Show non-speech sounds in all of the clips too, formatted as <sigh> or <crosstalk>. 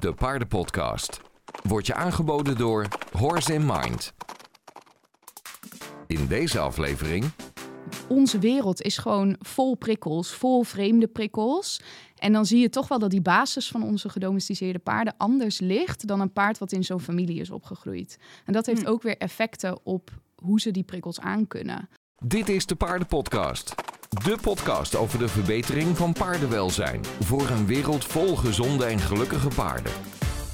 de paardenpodcast. Wordt je aangeboden door Horse in Mind. In deze aflevering onze wereld is gewoon vol prikkels, vol vreemde prikkels. En dan zie je toch wel dat die basis van onze gedomesticeerde paarden anders ligt dan een paard wat in zo'n familie is opgegroeid. En dat heeft Hm. ook weer effecten op hoe ze die prikkels aankunnen. Dit is de Paardenpodcast. De podcast over de verbetering van paardenwelzijn. Voor een wereld vol gezonde en gelukkige paarden.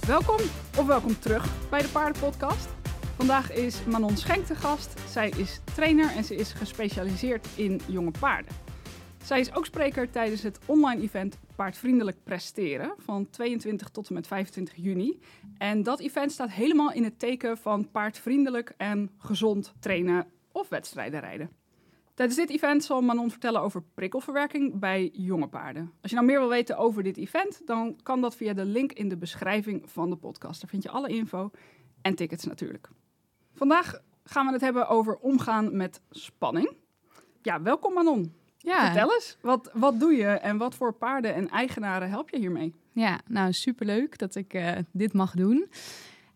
Welkom of welkom terug bij de Paardenpodcast. Vandaag is Manon Schenk te gast. Zij is trainer en ze is gespecialiseerd in jonge paarden. Zij is ook spreker tijdens het online event Paardvriendelijk Presteren van 22 tot en met 25 juni. En dat event staat helemaal in het teken van paardvriendelijk en gezond trainen of wedstrijden rijden. Tijdens dit event zal Manon vertellen over prikkelverwerking bij jonge paarden. Als je nou meer wil weten over dit event, dan kan dat via de link in de beschrijving van de podcast. Daar vind je alle info en tickets natuurlijk. Vandaag gaan we het hebben over omgaan met spanning. Ja, welkom Manon. Ja, Vertel eens, wat, wat doe je en wat voor paarden en eigenaren help je hiermee? ja nou superleuk dat ik eh, dit mag doen.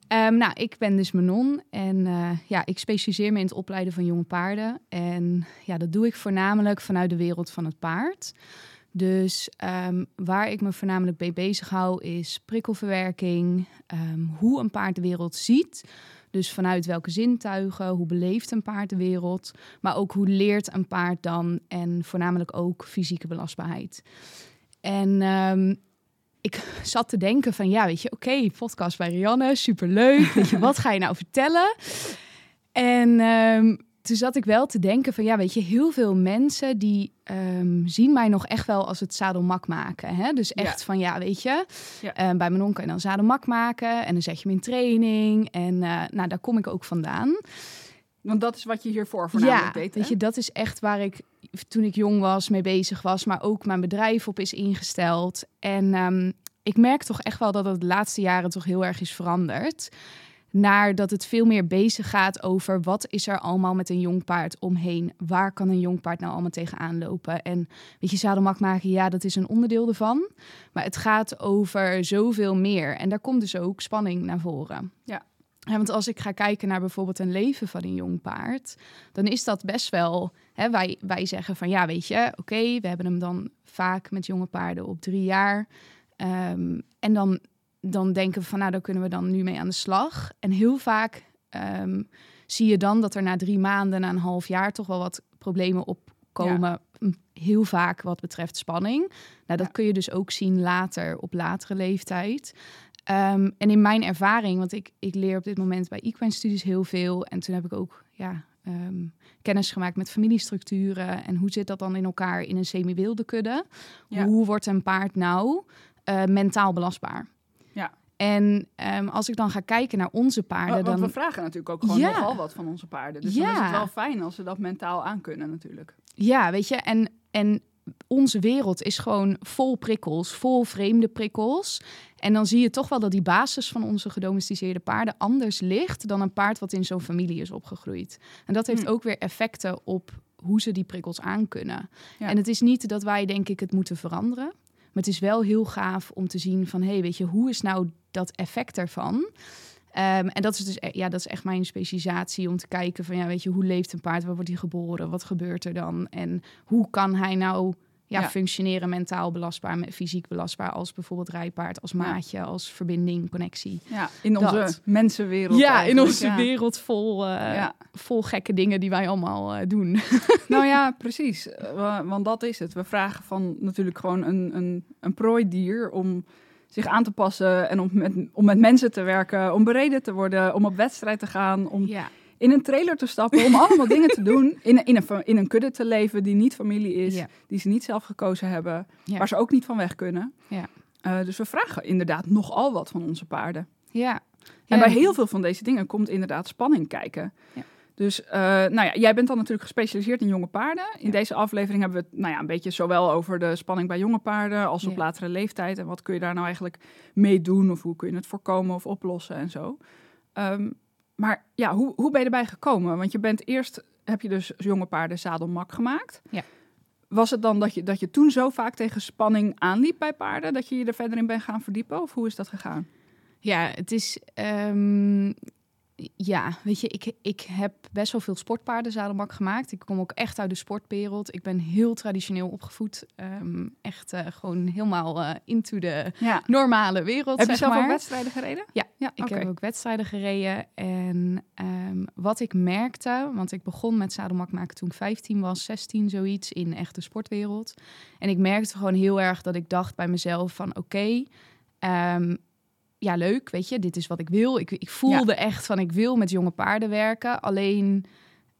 Ehm, nou, ik ben dus Manon en eh, ja, ik specialiseer me in het opleiden van jonge paarden. En ja, dat doe ik voornamelijk vanuit de wereld van het paard. Dus ehm, waar ik me voornamelijk mee bezig hou is prikkelverwerking, ehm, hoe een paard de wereld ziet. Dus vanuit welke zintuigen, hoe beleeft een paard de wereld, maar ook hoe leert een paard dan en voornamelijk ook fysieke belastbaarheid. En ik zat te denken van ja, weet je, oké, podcast bij Rianne, superleuk. Weet je, <laughs> wat ga je nou vertellen? En ehm, toen zat ik wel te denken van ja, weet je, heel veel mensen die ehm, zien mij nog echt wel als het zadelmak maken. Hè? Dus echt Ja. van ja, weet je, Ja. eh, bij Manon kan je dan zadelmak maken en dan zet je hem in training. En eh, nou, daar kom ik ook vandaan. Want dat is wat je hiervoor voornamelijk ja, deed, hè? weet je, dat is echt waar ik toen ik jong was mee bezig was, maar ook mijn bedrijf op is ingesteld. En ehm, ik merk toch echt wel dat het de laatste jaren toch heel erg is veranderd. Naar dat het veel meer bezig gaat over wat is er allemaal met een jong paard omheen. Waar kan een jong paard nou allemaal tegenaan lopen? En weet je, zadelmak maken, ja, dat is een onderdeel ervan. Maar het gaat over zoveel meer. En daar komt dus ook spanning naar voren. Ja. Ja, want als ik ga kijken naar bijvoorbeeld een leven van een jong paard, dan is dat best wel. Hè, wij, wij zeggen van ja, weet je, oké, we hebben hem dan vaak met jonge paarden op drie jaar. Ehm, en dan, dan denken we van nou, daar kunnen we dan nu mee aan de slag. En heel vaak ehm, zie je dan dat er na drie maanden, na een half jaar, toch wel wat problemen opkomen. M, Heel vaak wat betreft spanning. Nou, dat Ja. kun je dus ook zien later, op latere leeftijd. Ehm, en in mijn ervaring, want ik, ik leer op dit moment bij equine studies heel veel. En toen heb ik ook ja, ehm, kennis gemaakt met familiestructuren. En hoe zit dat dan in elkaar in een semi-wilde kudde? Ja. Hoe wordt een paard nou eh, mentaal belastbaar? Ja. En ehm, als ik dan ga kijken naar onze paarden, Want want dan... we vragen natuurlijk ook gewoon Ja. nogal wat van onze paarden. Dus dan is Ja. het wel fijn als ze dat mentaal aankunnen natuurlijk. Ja, weet je, en, en onze wereld is gewoon vol prikkels, vol vreemde prikkels. En dan zie je toch wel dat die basis van onze gedomesticeerde paarden anders ligt dan een paard wat in zo'n familie is opgegroeid. En dat heeft Hm. ook weer effecten op hoe ze die prikkels aankunnen. Ja. En het is niet dat wij, denk ik, het moeten veranderen. Maar het is wel heel gaaf om te zien van, hé, hey, weet je, hoe is nou dat effect ervan? Ehm, en dat is dus e- ja, dat is echt mijn specialisatie om te kijken van ja, weet je, hoe leeft een paard? Waar wordt hij geboren? Wat gebeurt er dan? En hoe kan hij nou ja, Ja. functioneren mentaal belastbaar, met fysiek belastbaar als bijvoorbeeld rijpaard, als Ja. maatje, als verbinding, connectie. Ja, in Dat. onze mensenwereld. Ja, in onze ja. wereld vol, eh, vol gekke dingen die wij allemaal eh, doen. <laughs> Nou ja, precies. Eh, wa- want dat is het. We vragen van natuurlijk gewoon een, een, een prooidier om zich aan te passen en om met, om met mensen te werken, om bereden te worden, om op wedstrijd te gaan, om Ja, in een trailer te stappen, om allemaal dingen te doen, in, een- in, een, in een kudde te leven die niet familie is, Ja. die ze niet zelf gekozen hebben, Ja. waar ze ook niet van weg kunnen. Ja. Eh, dus we vragen inderdaad nogal wat van onze paarden. ja. En bij heel veel van deze dingen komt inderdaad spanning kijken. Ja. Dus eh, nou ja, jij bent dan natuurlijk gespecialiseerd in jonge paarden. In Ja. deze aflevering hebben we het nou ja, een beetje zowel over de spanning bij jonge paarden als op Ja. latere leeftijd. En wat kun je daar nou eigenlijk mee doen of hoe kun je het voorkomen of oplossen en zo. Ehm, maar ja, hoe, hoe ben je erbij gekomen? Want je bent eerst, heb je dus jonge paarden zadelmak gemaakt. Ja. Was het dan dat je, dat je toen zo vaak tegen spanning aanliep bij paarden, dat je je er verder in bent gaan verdiepen? Of hoe is dat gegaan? Ja, het is. ehm, ja, weet je, ik, ik heb best wel veel sportpaarden zadelbak gemaakt. Ik kom ook echt uit de sportwereld. Ik ben heel traditioneel opgevoed. Ehm, echt eh, gewoon helemaal eh, into de Ja. normale wereld. Heb je zelf maar. ook wedstrijden gereden? Ja, ja Ik heb ook wedstrijden gereden. En ehm, wat ik merkte, want ik begon met zadelmak maken toen ik 15 was, 16 zoiets, in echt de sportwereld. En ik merkte gewoon heel erg dat ik dacht bij mezelf van oké, ehm, ja leuk, weet je, dit is wat ik wil. Ik, ik voelde echt van ik wil met jonge paarden werken, alleen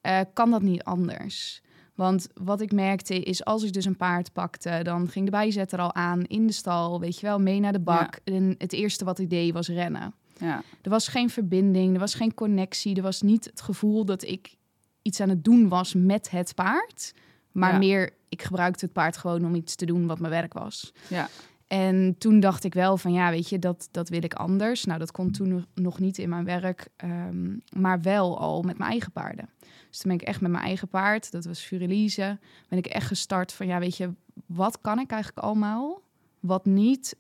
eh, kan dat niet anders. Want wat ik merkte is, als ik dus een paard pakte, dan ging de bijzetter al aan in de stal, weet je wel, mee naar de bak. En het eerste wat ik deed was rennen. Ja. Er was geen verbinding, er was geen connectie, er was niet het gevoel dat ik iets aan het doen was met het paard. Maar meer, ik gebruikte het paard gewoon om iets te doen wat mijn werk was. Ja. En toen dacht ik wel van ja, weet je, dat, dat wil ik anders. Nou, dat kon toen nog- niet in mijn werk, ehm, maar wel al met mijn eigen paarden. Dus toen ben ik echt met mijn eigen paard, dat was Furelise, ben ik echt gestart van ja, weet je, wat kan ik eigenlijk allemaal, wat niet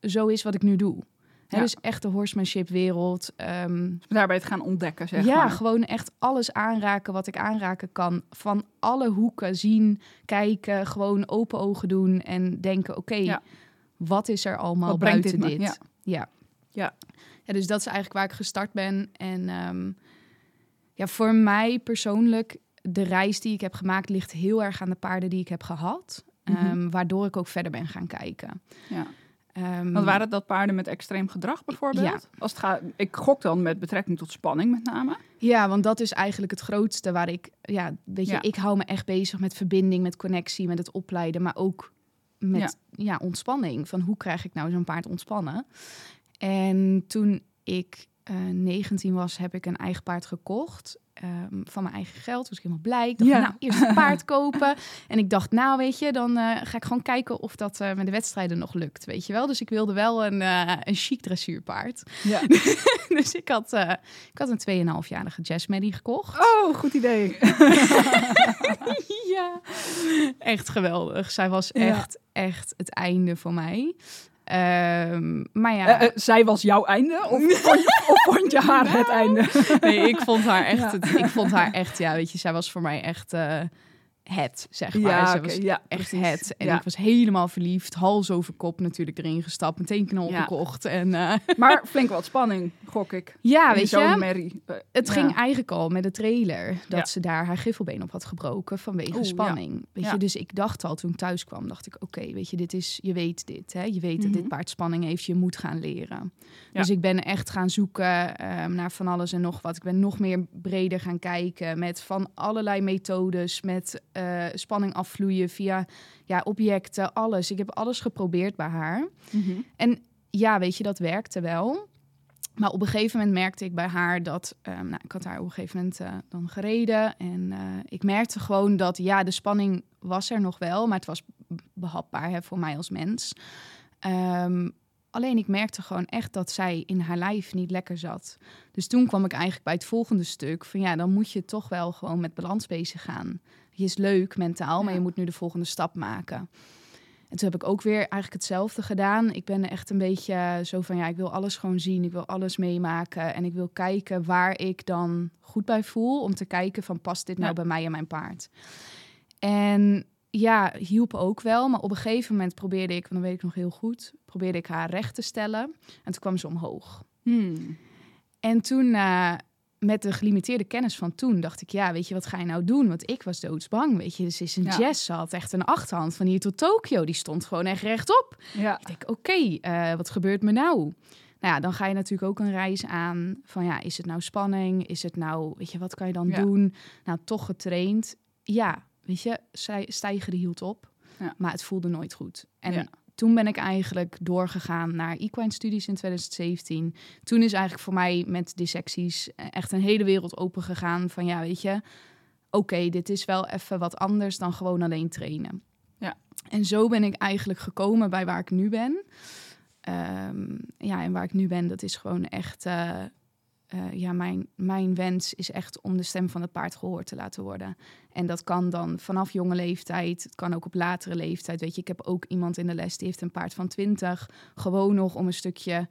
zo is wat ik nu doe. Ja. Dus echt de horsemanship wereld. ehm, Daarbij het gaan ontdekken, zeg ja, maar. gewoon echt alles aanraken wat ik aanraken kan. Van alle hoeken zien, kijken, gewoon open ogen doen en denken: oké, Ja. Wat is er allemaal Wat buiten dit? Ja. Ja. Ja. Ja, Dus dat is eigenlijk waar ik gestart ben. En ehm, ja, voor mij persoonlijk, de reis die ik heb gemaakt ligt heel erg aan de paarden die ik heb gehad. Mhm. Ehm, waardoor ik ook verder ben gaan kijken. Ja. Ehm, Want waren dat paarden met extreem gedrag bijvoorbeeld? Ja. Als het gaat, ik gok dan met betrekking tot spanning met name. Ja, want dat is eigenlijk het grootste waar ik, ja, weet je, Ja. ik hou me echt bezig met verbinding, met connectie, met het opleiden, maar ook met ja. ontspanning. Van hoe krijg ik nou zo'n paard ontspannen? En toen ik eh 19 was, heb ik een eigen paard gekocht. ehm, van mijn eigen geld. Was ik helemaal blij. Ik dacht, Ja. nou, eerst een paard <laughs> kopen. En ik dacht, nou, weet je, dan eh, ga ik gewoon kijken of dat eh, met de wedstrijden nog lukt. Weet je wel? Dus ik wilde wel een, eh, een chic dressuurpaard. Ja. <laughs> dus ik had, ik had een 2,5-jarige Jazzmeddy gekocht. Oh, goed idee. <laughs> Ja, echt geweldig. Zij was Ja. echt, echt het einde voor mij. Ehm, maar ja, Eh, eh, zij was jouw einde? Of vond je, of vond je haar het einde? nee, ik vond haar echt, Ja. het, ik vond haar echt, ja, weet je, zij was voor mij echt eh, het, zeg maar. Ja, was ja, echt precies. het. En Ja. ik was helemaal verliefd, hals over kop natuurlijk erin gestapt, meteen knal Ja. gekocht. En eh, <laughs> Maar flink wat spanning, gok ik. ja, weet zo'n je, merrie. Eh, Het ging eigenlijk al met de trailer dat ze daar haar griffelbeen op had gebroken vanwege Oeh, spanning. Weet je, dus ik dacht al toen ik thuis kwam, dacht ik, oké, weet je, dit is, je weet dit, hè? Je weet dat dit Mhm. paard spanning heeft, je moet gaan leren. Dus ik ben echt gaan zoeken ehm, naar van alles en nog wat. Ik ben nog meer breder gaan kijken met van allerlei methodes, met eh, spanning afvloeien via ja, objecten, alles. Ik heb alles geprobeerd bij haar. Mhm. En ja, weet je, dat werkte wel. Maar op een gegeven moment merkte ik bij haar dat... ehm, nou, ik had haar op een gegeven moment eh, dan gereden. En eh, ik merkte gewoon dat, ja, de spanning was er nog wel. Maar het was behapbaar hè, voor mij als mens. Ehm, alleen ik merkte gewoon echt dat zij in haar lijf niet lekker zat. Dus toen kwam ik eigenlijk bij het volgende stuk. Van ja, dan moet je toch wel gewoon met balans bezig gaan. Je is leuk mentaal, maar Ja. je moet nu de volgende stap maken. En toen heb ik ook weer eigenlijk hetzelfde gedaan. Ik ben echt een beetje zo van, ja, ik wil alles gewoon zien. Ik wil alles meemaken. En ik wil kijken waar ik dan goed bij voel. Om te kijken van, past dit nou Ja. bij mij en mijn paard? En ja, hielp ook wel. Maar op een gegeven moment probeerde ik, want dan weet ik nog heel goed... probeerde ik haar recht te stellen. En toen kwam ze omhoog. Hmm. En toen, eh, met de gelimiteerde kennis van toen, dacht ik, ja, weet je, wat ga je nou doen? Want ik was doodsbang, weet je. Dus is een Ja. jazz, ze had echt een achterhand van hier tot Tokio. Die stond gewoon echt rechtop. Ja. Ik denk, oké, eh, wat gebeurt me nou? Nou ja, dan ga je natuurlijk ook een reis aan van, ja, is het nou spanning? Is het nou, weet je, wat kan je dan Ja. doen? Nou, toch getraind. Ja, weet je, zij stijgeren hield op, Ja. maar het voelde nooit goed. En Ja. Toen ben ik eigenlijk doorgegaan naar equine studies in 2017. Toen is eigenlijk voor mij met dissecties eh, echt een hele wereld open gegaan van, ja, weet je, oké, dit is wel even wat anders dan gewoon alleen trainen. Ja. En zo ben ik eigenlijk gekomen bij waar ik nu ben. Ehm, ja, en waar ik nu ben, dat is gewoon echt, eh, eh, ja, mijn, mijn wens is echt om de stem van het paard gehoord te laten worden. En dat kan dan vanaf jonge leeftijd. Het kan ook op latere leeftijd. Weet je, ik heb ook iemand in de les die heeft een paard van 20. Gewoon nog om een stukje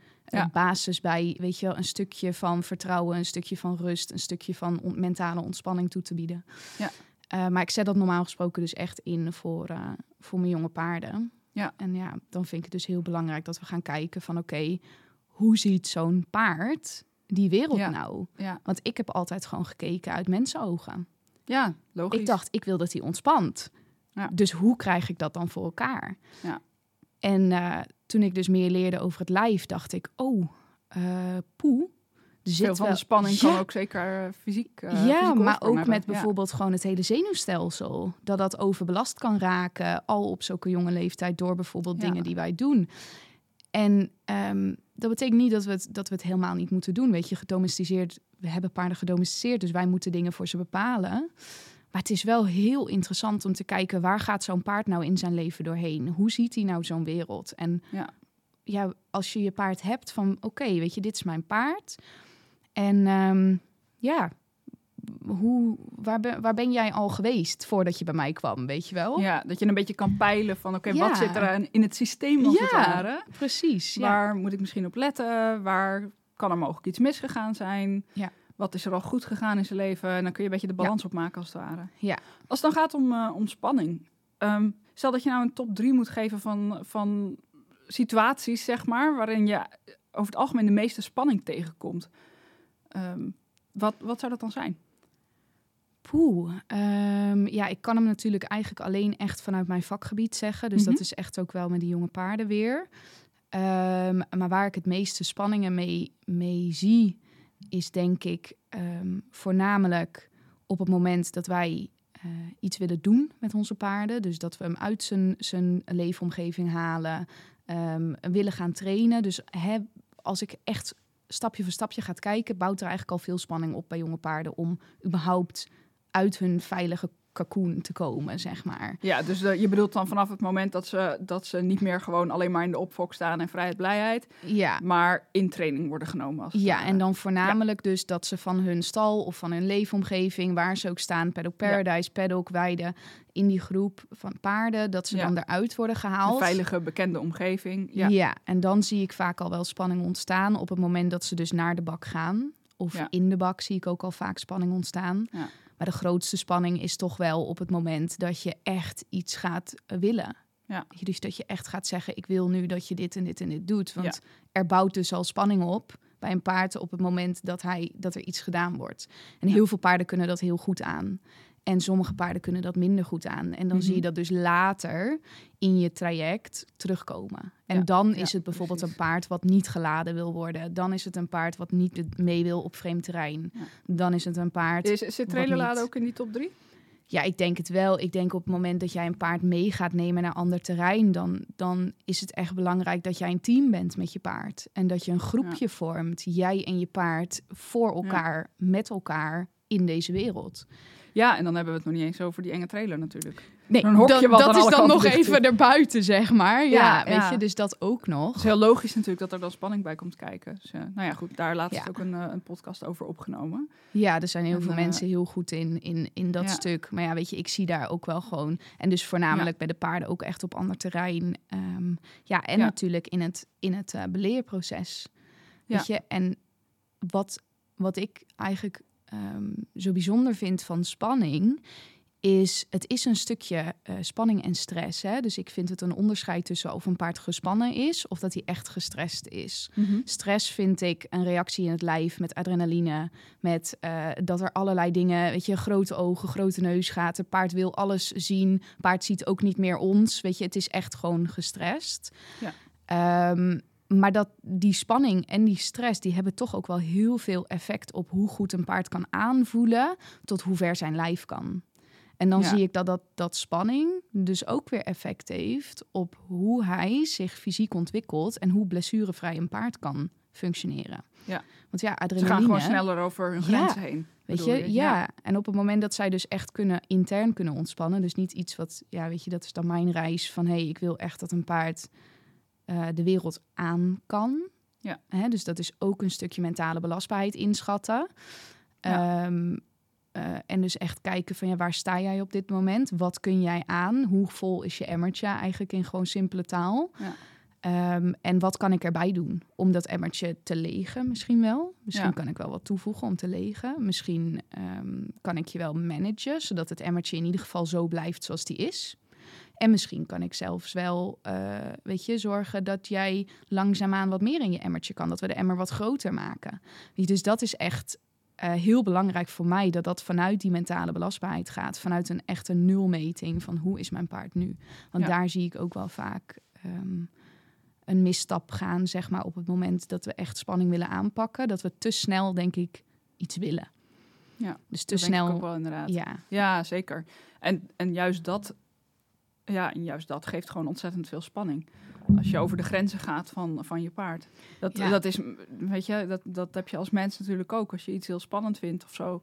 basis bij, weet je wel, een stukje van vertrouwen, een stukje van rust, een stukje van on- mentale ontspanning toe te bieden. Ja. Eh, maar ik zet dat normaal gesproken dus echt in voor, eh, voor mijn jonge paarden. Ja. En ja, dan vind ik het dus heel belangrijk dat we gaan kijken van oké, hoe ziet zo'n paard die wereld Ja. nou? Ja, Want ik heb altijd gewoon gekeken uit mensenogen. ja logisch. Ik dacht, ik wil dat hij ontspant. Ja. Dus hoe krijg ik dat dan voor elkaar? Ja. En eh, toen ik dus meer leerde over het lijf, dacht ik, oh, eh poe. Er zit Veel van wel- de spanning Ja. kan ook zeker eh, fysiek. ja, maar ook hebben. met bijvoorbeeld gewoon het hele zenuwstelsel. Dat dat overbelast kan raken, al op zulke jonge leeftijd, door bijvoorbeeld dingen die wij doen. En ehm, dat betekent niet dat we, het, dat we het helemaal niet moeten doen. Weet je, gedomesticeerd, we hebben paarden gedomesticeerd, dus wij moeten dingen voor ze bepalen. Maar het is wel heel interessant om te kijken, waar gaat zo'n paard nou in zijn leven doorheen? Hoe ziet hij nou zo'n wereld? En Ja. ja, als je je paard hebt van, oké, weet je, dit is mijn paard. En ehm, ja, hoe, waar, ben, waar ben jij al geweest voordat je bij mij kwam, weet je wel? Ja, dat je een beetje kan peilen van oké, Ja. wat zit er aan- in het systeem als het Ja, ware? Precies, ja. Waar moet ik misschien op letten? Waar kan er mogelijk iets misgegaan zijn? Ja. Wat is er al goed gegaan in zijn leven? En dan kun je een beetje de balans opmaken als het ware. Ja. Als het dan gaat om, eh, spanning. Ehm, stel dat je nou een top 3 moet geven van, van situaties, zeg maar, waarin je over het algemeen de meeste spanning tegenkomt. Ehm, wat, wat zou dat dan zijn? Poeh, ehm, ja, ik kan hem natuurlijk eigenlijk alleen echt vanuit mijn vakgebied zeggen. Dus Mhm. dat is echt ook wel met die jonge paarden weer. Ehm, maar waar ik het meeste spanningen mee, mee zie, is denk ik ehm, voornamelijk op het moment dat wij eh, iets willen doen met onze paarden. Dus dat we hem uit zijn, zijn leefomgeving halen, ehm, willen gaan trainen. Dus hè, als ik echt stapje voor stapje ga kijken, bouwt er eigenlijk al veel spanning op bij jonge paarden om überhaupt uit hun veilige cocoon te komen, zeg maar. Ja, dus eh, je bedoelt dan vanaf het moment dat ze, dat ze niet meer gewoon alleen maar in de opfok staan en vrijheid, blijheid, Ja, maar in training worden genomen. Als ja en dan voornamelijk dus dat ze van hun stal of van hun leefomgeving, waar ze ook staan, Paddock Paradise, Paddock, Weide, in die groep van paarden, dat ze Ja. dan eruit worden Een gehaald. veilige, bekende omgeving. Ja. Ja. en dan zie ik vaak al wel spanning ontstaan op het moment dat ze dus naar de bak gaan. Of Ja. in de bak zie ik ook al vaak spanning ontstaan. Ja. Maar de grootste spanning is toch wel op het moment dat je echt iets gaat eh, willen. Ja. Dus dat je echt gaat zeggen, ik wil nu dat je dit en dit en dit doet. Want er bouwt dus al spanning op bij een paard op het moment dat, hij, dat er iets gedaan wordt. En Ja. heel veel paarden kunnen dat heel goed aan. En sommige paarden kunnen dat minder goed aan. En dan Mhm. zie je dat dus later in je traject terugkomen. En Ja, dan ja, is het bijvoorbeeld precies. een paard wat niet geladen wil worden. Dan is het een paard wat niet mee wil op vreemd terrein. Ja. Dan is het een paard. Is, Wat trailerladen ook in die top 3? Ja, ik denk het wel. Ik denk op het moment dat jij een paard mee gaat nemen naar ander terrein, dan, dan is het echt belangrijk dat jij een team bent met je paard. En dat je een groepje vormt, jij en je paard, voor elkaar, met elkaar in deze wereld. Ja, en dan hebben we het nog niet eens over die enge trailer natuurlijk. Nee, Een hokje dan- wat dat is dan nog even erbuiten, zeg maar. Ja, Ja, weet ja. je, dus dat ook Het nog. is heel logisch natuurlijk dat er dan spanning bij komt kijken. Dus, eh, nou ja, goed, daar laatst Ja. ook een, eh, een podcast over opgenomen. Ja, er zijn heel En, veel eh, mensen heel goed in, in, in dat stuk. Maar ja, weet je, ik zie daar ook wel gewoon... En dus voornamelijk bij de paarden ook echt op ander terrein. Ehm, ja, en natuurlijk in het, in het beleerproces. Weet je, en wat, wat ik eigenlijk ehm, zo bijzonder vind van spanning... is het is een stukje eh, spanning en stress. Hè? Dus ik vind het een onderscheid tussen of een paard gespannen is... of dat hij echt gestrest is. Stress vind ik een reactie in het lijf met adrenaline. Met eh, dat er allerlei dingen, weet je, grote ogen, grote neusgaten. Paard wil alles zien. Paard ziet ook niet meer ons. Weet je, het is echt gewoon gestrest. Ja. Ehm, maar dat die spanning en die stress, die hebben toch ook wel heel veel effect op hoe goed een paard kan aanvoelen tot hoe ver zijn lijf kan. En dan Ja. zie ik dat, dat dat spanning dus ook weer effect heeft op hoe hij zich fysiek ontwikkelt en hoe blessurevrij een paard kan functioneren. Ja. Want ja, Ze adrenaline. gaan gewoon sneller over hun Ja. grenzen heen. Weet je, ja. En op het moment dat zij dus echt kunnen intern kunnen ontspannen, dus niet iets wat, ja, weet je, dat is dan mijn reis van, hé, hey, ik wil echt dat een paard eh, de wereld aan kan. Ja. Hè, dus dat is ook een stukje mentale belastbaarheid inschatten. Ja. Ehm, eh, en dus echt kijken van ja, waar sta jij op dit moment? Wat kun jij aan? Hoe vol is je emmertje eigenlijk in gewoon simpele taal? Ja. Ehm, en wat kan ik erbij doen om dat emmertje te legen? Misschien wel. Misschien Ja. kan ik wel wat toevoegen om te legen. Misschien ehm, kan ik je wel managen, zodat het emmertje in ieder geval zo blijft zoals die is. En misschien kan ik zelfs wel, eh, weet je, zorgen dat jij langzaamaan wat meer in je emmertje kan. Dat we de emmer wat groter maken. Dus dat is echt eh, heel belangrijk voor mij, dat dat vanuit die mentale belastbaarheid gaat. Vanuit een echte nulmeting van hoe is mijn paard nu. Want Ja. daar zie ik ook wel vaak ehm, een misstap gaan, zeg maar, op het moment dat we echt spanning willen aanpakken. Dat we te snel, denk ik, iets willen. Ja, Dus te snel. ook wel inderdaad. Ja, Ja, zeker. En, en juist dat, ja, en juist dat geeft gewoon ontzettend veel spanning. Als je over de grenzen gaat van, van je paard. Dat, Ja. dat is, weet je, dat, dat heb je als mens natuurlijk ook. Als je iets heel spannend vindt of zo.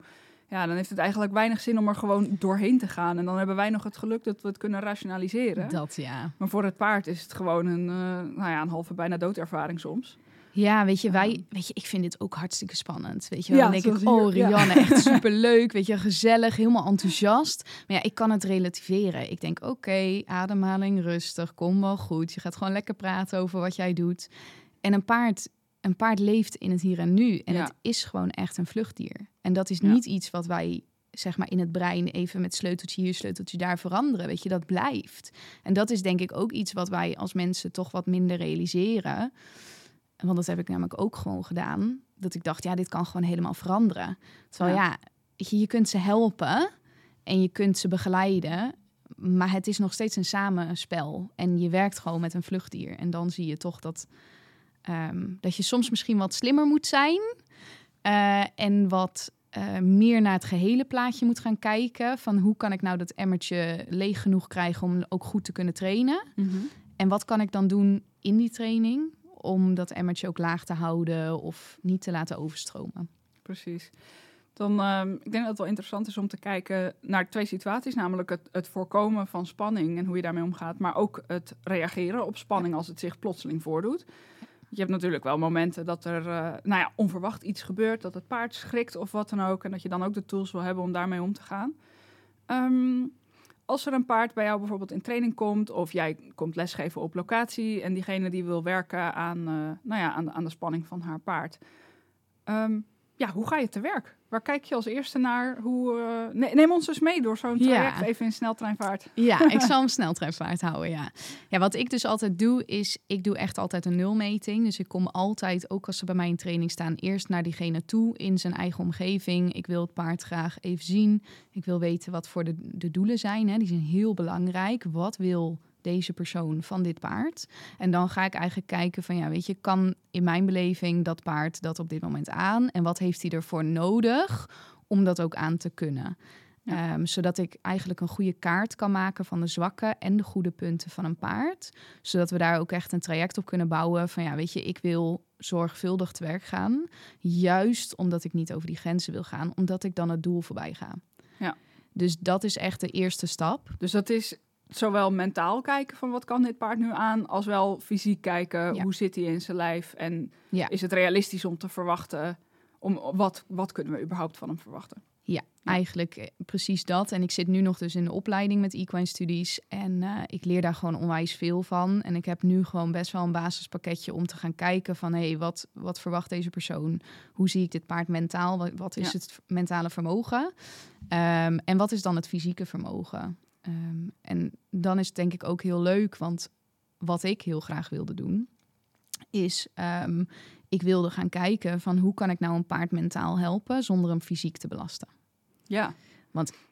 Ja, dan heeft het eigenlijk weinig zin om er gewoon doorheen te gaan. En dan hebben wij nog het geluk dat we het kunnen rationaliseren. dat ja. Maar voor het paard is het gewoon een, eh, nou ja, een halve bijna doodervaring soms. Ja, weet je, wij, weet je, ik vind dit ook hartstikke spannend. Weet je, wel. Ja, dan denk ik, oh ja. Rianne, echt <laughs> superleuk, weet je, gezellig, helemaal enthousiast. Maar ja, ik kan het relativeren. Ik denk, oké, ademhaling, rustig, kom wel goed. Je gaat gewoon lekker praten over wat jij doet. En een paard, een paard leeft in het hier en nu. En Ja. het is gewoon echt een vluchtdier. En dat is niet iets wat wij zeg maar in het brein even met sleuteltje hier, sleuteltje daar veranderen. Weet je, dat blijft. En dat is denk ik ook iets wat wij als mensen toch wat minder realiseren. Want dat heb ik namelijk ook gewoon gedaan. Dat ik dacht, ja, dit kan gewoon helemaal veranderen. Terwijl Ja. je, je kunt ze helpen en je kunt ze begeleiden. Maar het is nog steeds een samenspel. En je werkt gewoon met een vluchtdier. En dan zie je toch dat, ehm, dat je soms misschien wat slimmer moet zijn. eh, en wat eh, meer naar het gehele plaatje moet gaan kijken. Van hoe kan ik nou dat emmertje leeg genoeg krijgen om ook goed te kunnen trainen. En wat kan ik dan doen in die training om dat emmertje ook laag te houden of niet te laten overstromen? Precies. Dan, ehm, ik denk dat het wel interessant is om te kijken naar twee situaties. Namelijk het, het voorkomen van spanning en hoe je daarmee omgaat. Maar ook het reageren op spanning als het zich plotseling voordoet. Je hebt natuurlijk wel momenten dat er eh, nou ja, onverwacht iets gebeurt. Dat het paard schrikt of wat dan ook. En dat je dan ook de tools wil hebben om daarmee om te gaan. Ehm, als er een paard bij jou bijvoorbeeld in training komt... of jij komt lesgeven op locatie... en diegene die wil werken aan, eh, nou ja, aan, de, aan de spanning van haar paard... Ehm, ja, hoe ga je te werk? Waar kijk je als eerste naar? Hoe, eh, ne- neem ons eens mee door zo'n Ja. traject even in sneltreinvaart. Ja, <laughs> ik zal hem sneltreinvaart houden, ja. Ja, wat ik dus altijd doe, is ik doe echt altijd een nulmeting. Dus ik kom altijd, ook als ze bij mij in training staan, eerst naar diegene toe in zijn eigen omgeving. Ik wil het paard graag even zien. Ik wil weten wat voor de, de doelen zijn. Hè. Die zijn heel belangrijk. Wat wil deze persoon van dit paard? En dan ga ik eigenlijk kijken van, ja, weet je, kan in mijn beleving dat paard dat op dit moment aan? En wat heeft hij ervoor nodig om dat ook aan te kunnen? Ja. Ehm, zodat ik eigenlijk een goede kaart kan maken van de zwakke en de goede punten van een paard. Zodat we daar ook echt een traject op kunnen bouwen van ja, weet je, ik wil zorgvuldig te werk gaan. Juist omdat ik niet over die grenzen wil gaan, omdat ik dan het doel voorbij ga. Ja. Dus dat is echt de eerste stap. Dus dat is zowel mentaal kijken van wat kan dit paard nu aan... als wel fysiek kijken, Ja. hoe zit hij in zijn lijf... en Ja. is het realistisch om te verwachten... Om, wat, wat kunnen we überhaupt van hem verwachten? Ja, eigenlijk eh, precies dat. En ik zit nu nog dus in de opleiding met equine studies. En eh, ik leer daar gewoon onwijs veel van. En ik heb nu gewoon best wel een basispakketje om te gaan kijken van... hé, hey, wat, wat verwacht deze persoon? Hoe zie ik dit paard mentaal? Wat, wat is Ja. het mentale vermogen? Ehm, en wat is dan het fysieke vermogen? Ehm, en dan is het denk ik ook heel leuk, want wat ik heel graag wilde doen... is ehm, ik wilde gaan kijken van hoe kan ik nou een paard mentaal helpen... zonder hem fysiek te belasten. Ja,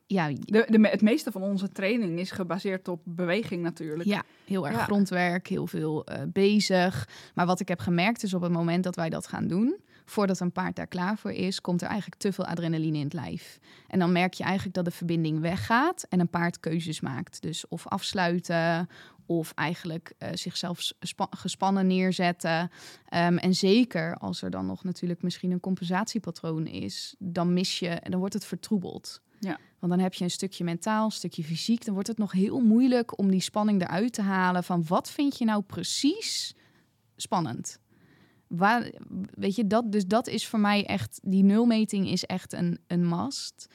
Ja, de, de, het meeste van onze training is gebaseerd op beweging natuurlijk. Ja, heel erg Ja. grondwerk, heel veel eh, bezig. Maar wat ik heb gemerkt is op het moment dat wij dat gaan doen, voordat een paard daar klaar voor is, komt er eigenlijk te veel adrenaline in het lijf. En dan merk je eigenlijk dat de verbinding weggaat en een paard keuzes maakt. Dus of afsluiten of eigenlijk eh, zichzelf spa- gespannen neerzetten. Ehm, en zeker als er dan nog natuurlijk misschien een compensatiepatroon is, dan mis je en dan wordt het vertroebeld. Ja. Want dan heb je een stukje mentaal, een stukje fysiek. Dan wordt het nog heel moeilijk om die spanning eruit te halen van wat vind je nou precies spannend. Waar, weet je, dat, dus dat is voor mij echt, die nulmeting is echt een, een must.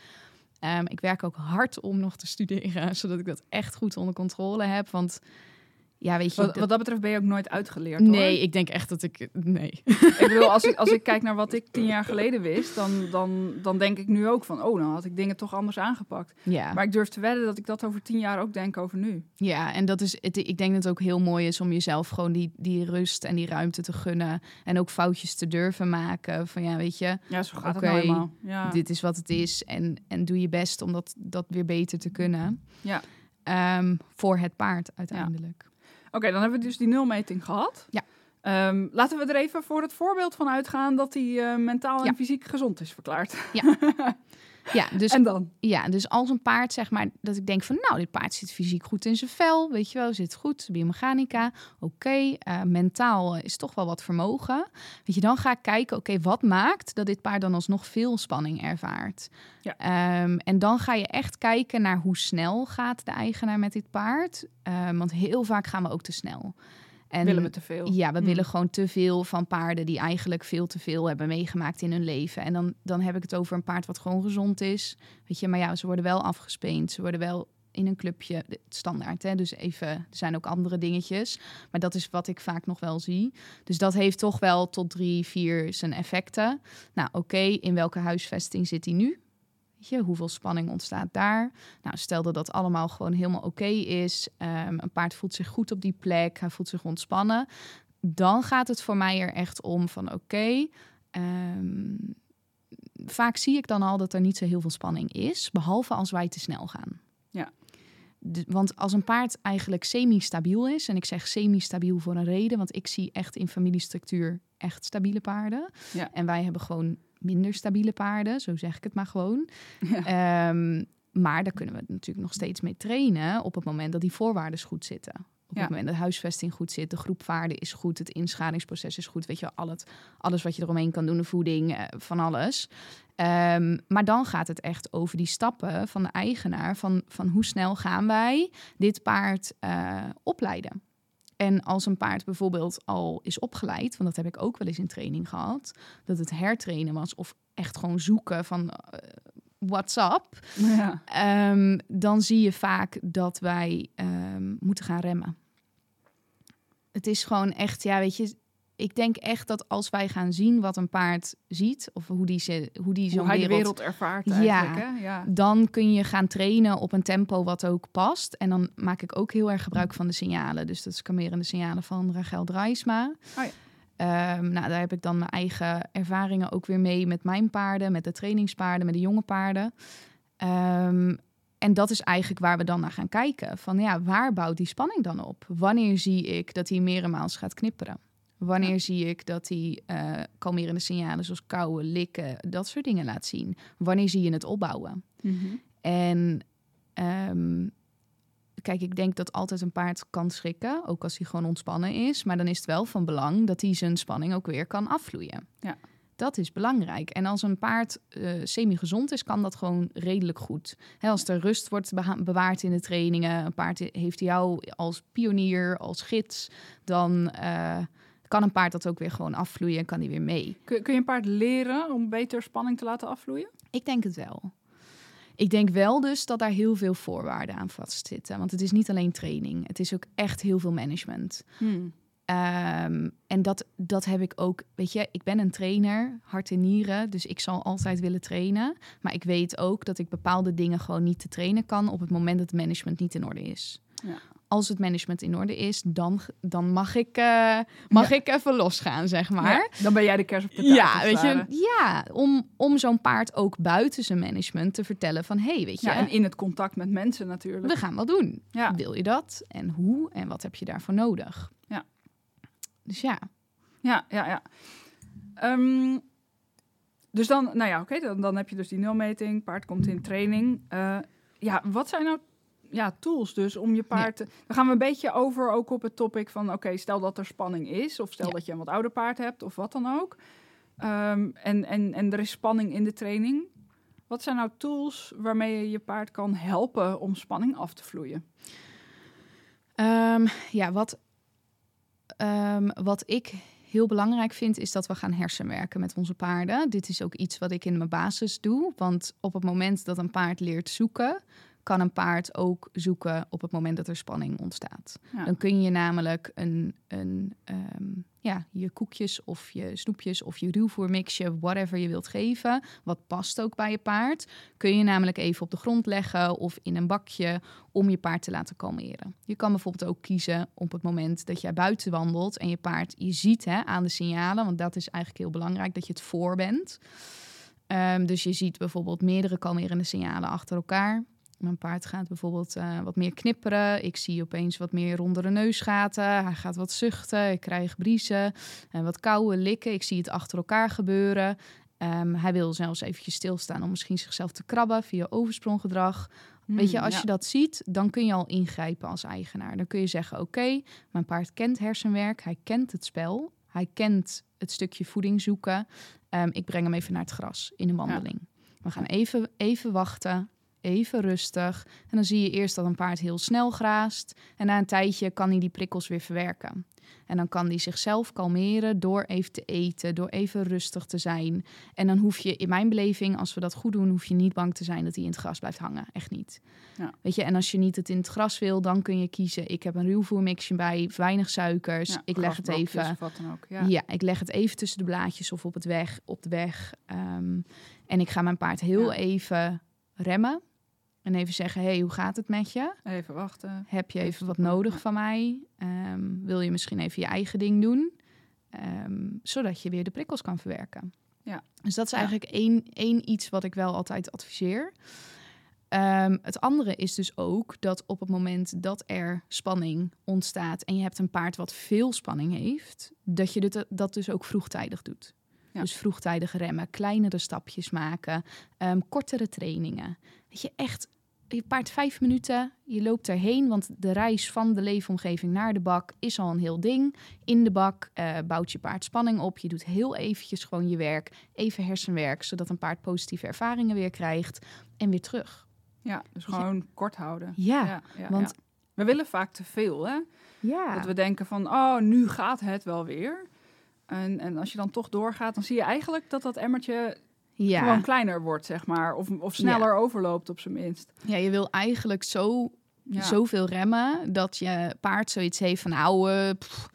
Ehm, ik werk ook hard om nog te studeren, <laughs> zodat ik dat echt goed onder controle heb. Want ja, weet je... Wat, dat- wat dat betreft ben je ook nooit uitgeleerd, hoor. nee, ik denk echt dat ik... Nee. <laughs> Ik bedoel, als ik, als ik kijk naar wat ik tien jaar geleden wist, dan, dan, dan denk ik nu ook van, oh, dan had ik dingen toch anders aangepakt. Ja. Maar ik durf te wedden dat ik dat over tien jaar ook denk over nu. Ja, en dat is, het, ik denk dat het ook heel mooi is om jezelf gewoon die, die rust en die ruimte te gunnen. En ook foutjes te durven maken. Van ja, weet je, Ja, zo gaat Oké, het nou. Ja. dit is wat het is. En, en doe je best om dat, dat weer beter te kunnen. Ja. Ehm, voor het paard uiteindelijk. Oké, dan hebben we dus die nulmeting gehad. Ja. Ehm, laten we er even voor het voorbeeld van uitgaan dat hij eh, mentaal en Ja. fysiek gezond is verklaard. Ja, <laughs> dus, en dan? ja, dus als een paard, zeg maar, dat ik denk van, nou, dit paard zit fysiek goed in zijn vel, weet je wel, zit goed, biomechanica, oké, eh, mentaal is toch wel wat vermogen. Weet je, dan ga ik kijken, oké, wat maakt dat dit paard dan alsnog veel spanning ervaart? Ja. Ehm, en dan ga je echt kijken naar hoe snel gaat de eigenaar met dit paard, Ehm, want heel vaak gaan we ook te snel. En Willen we te veel? ja, we Hmm. willen gewoon te veel van paarden die eigenlijk veel te veel hebben meegemaakt in hun leven. En dan, dan heb ik het over een paard wat gewoon gezond is. Weet je, maar ja, ze worden wel afgespeend. Ze worden wel in een clubje, standaard. Hè? Dus even, er zijn ook andere dingetjes. Maar dat is wat ik vaak nog wel zie. Dus dat heeft toch wel tot drie, vier zijn effecten. Nou, oké, in welke huisvesting zit hij nu? Weet je, hoeveel spanning ontstaat daar? Nou, stel dat dat allemaal gewoon helemaal oké is. Ehm, een paard voelt zich goed op die plek. Hij voelt zich ontspannen. Dan gaat het voor mij er echt om van oké. ehm, vaak zie ik dan al dat er niet zo heel veel spanning is. Behalve als wij te snel gaan. Ja. De- want als een paard eigenlijk semi-stabiel is, en ik zeg semi-stabiel voor een reden, want ik zie echt in familiestructuur echt stabiele paarden. Ja. En wij hebben gewoon minder stabiele paarden, zo zeg ik het maar gewoon. <laughs> Ja. Ehm, maar daar kunnen we natuurlijk nog steeds mee trainen op het moment dat die voorwaarden goed zitten. Op Ja. het moment dat de huisvesting goed zit, de groepvaarde is goed, het inschalingsproces is goed. Weet je, al het, alles wat je eromheen kan doen, de voeding, eh, van alles. Ehm, maar dan gaat het echt over die stappen van de eigenaar. Van, van hoe snel gaan wij dit paard eh, opleiden? En als een paard bijvoorbeeld al is opgeleid, want dat heb ik ook wel eens in training gehad, dat het hertrainen was of echt gewoon zoeken van eh, what's up, Ja. Ehm, dan zie je vaak dat wij ehm, moeten gaan remmen. Het is gewoon echt, ja, weet je, ik denk echt dat als wij gaan zien wat een paard ziet, of hoe die, ze, hoe die zo'n Hoe hij de wereld, wereld ervaart Ja. eigenlijk. Hè? Ja. dan kun je gaan trainen op een tempo wat ook past. En dan maak ik ook heel erg gebruik van de signalen. Dus dat is kalmerende signalen van Rachel Draisma. Oh ja. Ehm, nou, daar heb ik dan mijn eigen ervaringen ook weer mee met mijn paarden, met de trainingspaarden, met de jonge paarden. Ehm, en dat is eigenlijk waar we dan naar gaan kijken. Van ja, waar bouwt die spanning dan op? Wanneer zie ik dat hij meermaals gaat knipperen? Wanneer Ja. zie ik dat hij eh kalmerende signalen zoals kauwen, likken, dat soort dingen laat zien? Wanneer zie je het opbouwen? Mhm. En ehm, kijk, ik denk dat altijd een paard kan schrikken, ook als hij gewoon ontspannen is. Maar dan is het wel van belang dat hij zijn spanning ook weer kan afvloeien. Ja. Dat is belangrijk. En als een paard eh, semi-gezond is, kan dat gewoon redelijk goed. Als er rust wordt bewaard in de trainingen, een paard heeft jou als pionier, als gids, dan eh, kan een paard dat ook weer gewoon afvloeien en kan hij weer mee. Kun, kun je een paard leren om beter spanning te laten afvloeien? Ik denk het wel. Ik denk wel dus dat daar heel veel voorwaarden aan vastzitten. Want het is niet alleen training. Het is ook echt heel veel management. Hmm. Ehm, en dat, dat heb ik ook. Weet je, ik ben een trainer, hart en nieren. Dus ik zal altijd willen trainen. Maar ik weet ook dat ik bepaalde dingen gewoon niet te trainen kan op het moment dat het management niet in orde is. Ja. Als het management in orde is, dan, dan mag, ik, eh, mag ik even losgaan, zeg maar. Ja, dan ben jij de kers op de taart. Ja, weet je, ja, om, om zo'n paard ook buiten zijn management te vertellen van, hey, weet je, Ja, en in het contact met mensen natuurlijk. we gaan wat doen. Wil je dat? En hoe? En wat heb je daarvoor nodig? Ja. Dus ja, Ja, ja, ja. Ehm, dus dan, nou ja, oké, dan, dan heb je dus die nulmeting. Paard komt in training. Eh, ja, wat zijn nou ja, tools dus om je paard... te- Dan gaan we een beetje over ook op het topic van... Oké, stel dat er spanning is. Of stel Ja. dat je een wat ouder paard hebt. Of wat dan ook. Ehm, en, en, en er is spanning in de training. Wat zijn nou tools waarmee je je paard kan helpen om spanning af te vloeien? Ehm, ja wat, ehm, wat ik heel belangrijk vind, is dat we gaan hersenwerken met onze paarden. Dit is ook iets wat ik in mijn basis doe. Want op het moment dat een paard leert zoeken, kan een paard ook zoeken op het moment dat er spanning ontstaat. Ja. Dan kun je namelijk een, een ehm, ja, je koekjes of je snoepjes of je ruwvoermixje, whatever je wilt geven, wat past ook bij je paard, kun je namelijk even op de grond leggen of in een bakje om je paard te laten kalmeren. Je kan bijvoorbeeld ook kiezen op het moment dat jij buiten wandelt en je paard, je ziet hè, aan de signalen, want dat is eigenlijk heel belangrijk, dat je het voor bent. Ehm, dus je ziet bijvoorbeeld meerdere kalmerende signalen achter elkaar. Mijn paard gaat bijvoorbeeld eh, wat meer knipperen. Ik zie opeens wat meer rondere neusgaten. Hij gaat wat zuchten. Ik krijg briezen. En wat kauwen, likken. Ik zie het achter elkaar gebeuren. Ehm, hij wil zelfs eventjes stilstaan om misschien zichzelf te krabben via overspronggedrag. Weet je, Hmm, als ja. je dat ziet, dan kun je al ingrijpen als eigenaar. Dan kun je zeggen, oké, mijn paard kent hersenwerk. Hij kent het spel. Hij kent het stukje voeding zoeken. Ehm, ik breng hem even naar het gras in een wandeling. We gaan even, even wachten, even rustig. En dan zie je eerst dat een paard heel snel graast. En na een tijdje kan hij die prikkels weer verwerken. En dan kan hij zichzelf kalmeren door even te eten, door even rustig te zijn. En dan hoef je, in mijn beleving, als we dat goed doen, hoef je niet bang te zijn dat hij in het gras blijft hangen. Echt niet. Ja. Weet je, en als je niet het in het gras wil, dan kun je kiezen. Ik heb een ruwvoermixje bij, weinig suikers. Ja, ik leg het even. Of wat dan ook. Ja. Ja. ik leg het even tussen de blaadjes of op, het weg, op de weg. Ehm, en ik ga mijn paard heel even remmen. En even zeggen, hey, hoe gaat het met je? Even wachten. Heb je Even wat nodig van mij? Ehm, wil je misschien even je eigen ding doen? Ehm, zodat je weer de prikkels kan verwerken. Ja. Dus dat is Ja. eigenlijk één, één iets wat ik wel altijd adviseer. Ehm, het andere is dus ook dat op het moment dat er spanning ontstaat en je hebt een paard wat veel spanning heeft, dat je dit, dat dus ook vroegtijdig doet. Ja. Dus vroegtijdig remmen, kleinere stapjes maken, kortere trainingen. Dat je echt je paard vijf minuten, je loopt erheen, want de reis van de leefomgeving naar de bak is al een heel ding. In de bak eh, bouwt je paard spanning op. Je doet heel eventjes gewoon je werk, even hersenwerk, zodat een paard positieve ervaringen weer krijgt en weer terug. Ja, dus gewoon kort houden. Ja, ja, ja, want-. We willen vaak te veel, hè? ja. Dat we denken van, oh, nu gaat het wel weer. En, en als je dan toch doorgaat, dan zie je eigenlijk dat dat emmertje ja. gewoon kleiner wordt, zeg maar. Of, of sneller overloopt, op zijn minst. ja, je wil eigenlijk zo, Ja. zoveel remmen dat je paard zoiets heeft van, nou, eh, pff,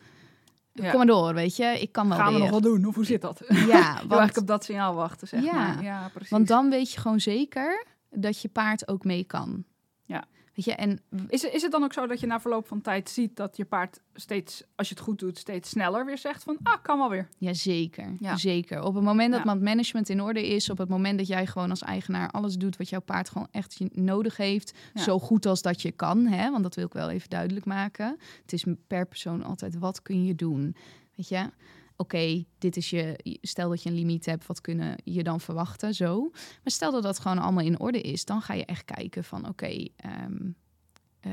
kom maar door, weet je. Ik kan wel Gaan we weer. nog wel doen? Of hoe zit dat? Ja, <laughs> want, op dat signaal wachten, zeg Ja, maar. Ja, precies. want dan weet je gewoon zeker dat je paard ook mee kan. Ja. Weet je, en Is, het- is het dan ook zo dat je na verloop van tijd ziet dat je paard steeds, als je het goed doet, steeds sneller weer zegt van, ah, kan wel weer. Ja, zeker. Ja. zeker. Op het moment dat Ja. het management in orde is, op het moment dat jij gewoon als eigenaar alles doet wat jouw paard gewoon echt nodig heeft, Ja. zo goed als dat je kan, hè? want dat wil ik wel even duidelijk maken. Het is per persoon altijd wat kun je doen, weet je? Oké, dit is je. Stel dat je een limiet hebt, wat kunnen je dan verwachten? Zo. Maar stel dat dat gewoon allemaal in orde is, dan ga je echt kijken van oké, ehm, eh,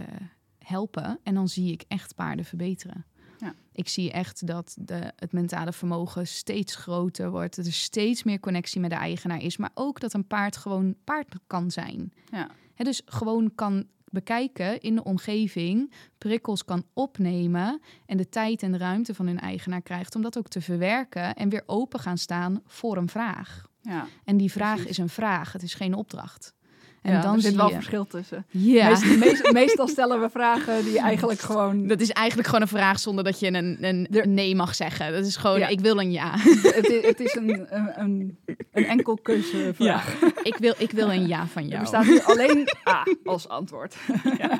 helpen. En dan zie ik echt paarden verbeteren. Ja. Ik zie echt dat de, het mentale vermogen steeds groter wordt. Dat er steeds meer connectie met de eigenaar is. Maar ook dat een paard gewoon paard kan zijn. Ja. Hè, dus gewoon kan bekijken in de omgeving, prikkels kan opnemen en de tijd en de ruimte van hun eigenaar krijgt om dat ook te verwerken en weer open gaan staan voor een vraag. Ja. En die vraag Precies. is een vraag, het is geen opdracht. En ja, dan er zit wel je, verschil tussen. ja, Meest- meest- <laughs> meestal stellen we vragen die eigenlijk gewoon... dat is eigenlijk gewoon een vraag zonder dat je een, een, Er- nee mag zeggen. Dat is gewoon, Ja. ik wil een ja. het, is, het is een, een, een, enkel keuzevraag. ik, wil, ik wil een ja van Er jou. bestaat hier alleen A als antwoord. <laughs> ja.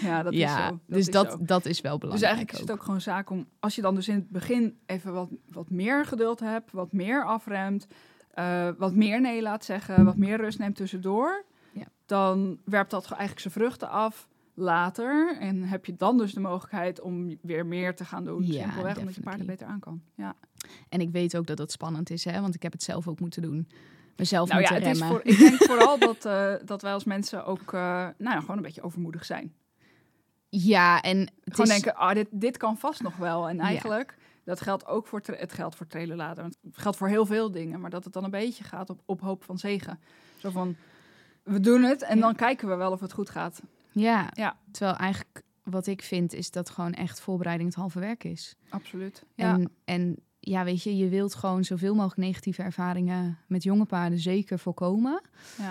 ja, dat ja, is zo. dus is dat, zo. dat is wel Dus belangrijk. eigenlijk is het ook gewoon zaak om, als je dan dus in het begin even wat, wat meer geduld hebt, wat meer afremt, eh, wat meer nee laat zeggen, wat meer rust neemt tussendoor, Ja. Dan werpt dat eigenlijk zijn vruchten af later. En heb je dan dus de mogelijkheid om weer meer te gaan doen. Ja, simpelweg omdat je paarden beter aan kan. Ja. En ik weet ook dat het spannend is, hè? want ik heb het zelf ook moeten doen. Mezelf Nou ja, moeten het is remmen. voor, ik denk <laughs> vooral dat, eh, dat wij als mensen ook eh, nou ja, gewoon een beetje overmoedig zijn. Ja, en het Gewoon is, denken, ah, dit, dit kan vast nog wel. En Ja. eigenlijk, dat geldt ook voor, het geldt voor trailerladen. Het geldt voor heel veel dingen. Maar dat het dan een beetje gaat op, op hoop van zegen. Zo van, we doen het en Ja. dan kijken we wel of het goed gaat. ja, Ja. terwijl eigenlijk wat ik vind is dat gewoon echt voorbereiding het halve werk is. Absoluut. Ja, En, en ja, weet je, je wilt gewoon zoveel mogelijk negatieve ervaringen met jonge paarden zeker voorkomen. Ja.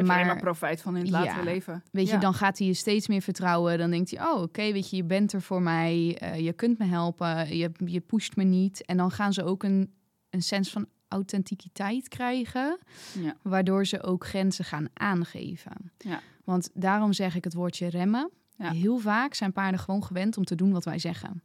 Uh, maar maar profijt van in het latere leven. Weet je, dan gaat hij je steeds meer vertrouwen. Dan denkt hij, oh, oké, weet je, je bent er voor mij. eh, je kunt me helpen. Je, je pusht me niet. En dan gaan ze ook een, een sens van authenticiteit krijgen. Ja. Waardoor ze ook grenzen gaan aangeven. Ja. Want daarom zeg ik het woordje remmen. Ja. Heel vaak zijn paarden gewoon gewend om te doen wat wij zeggen.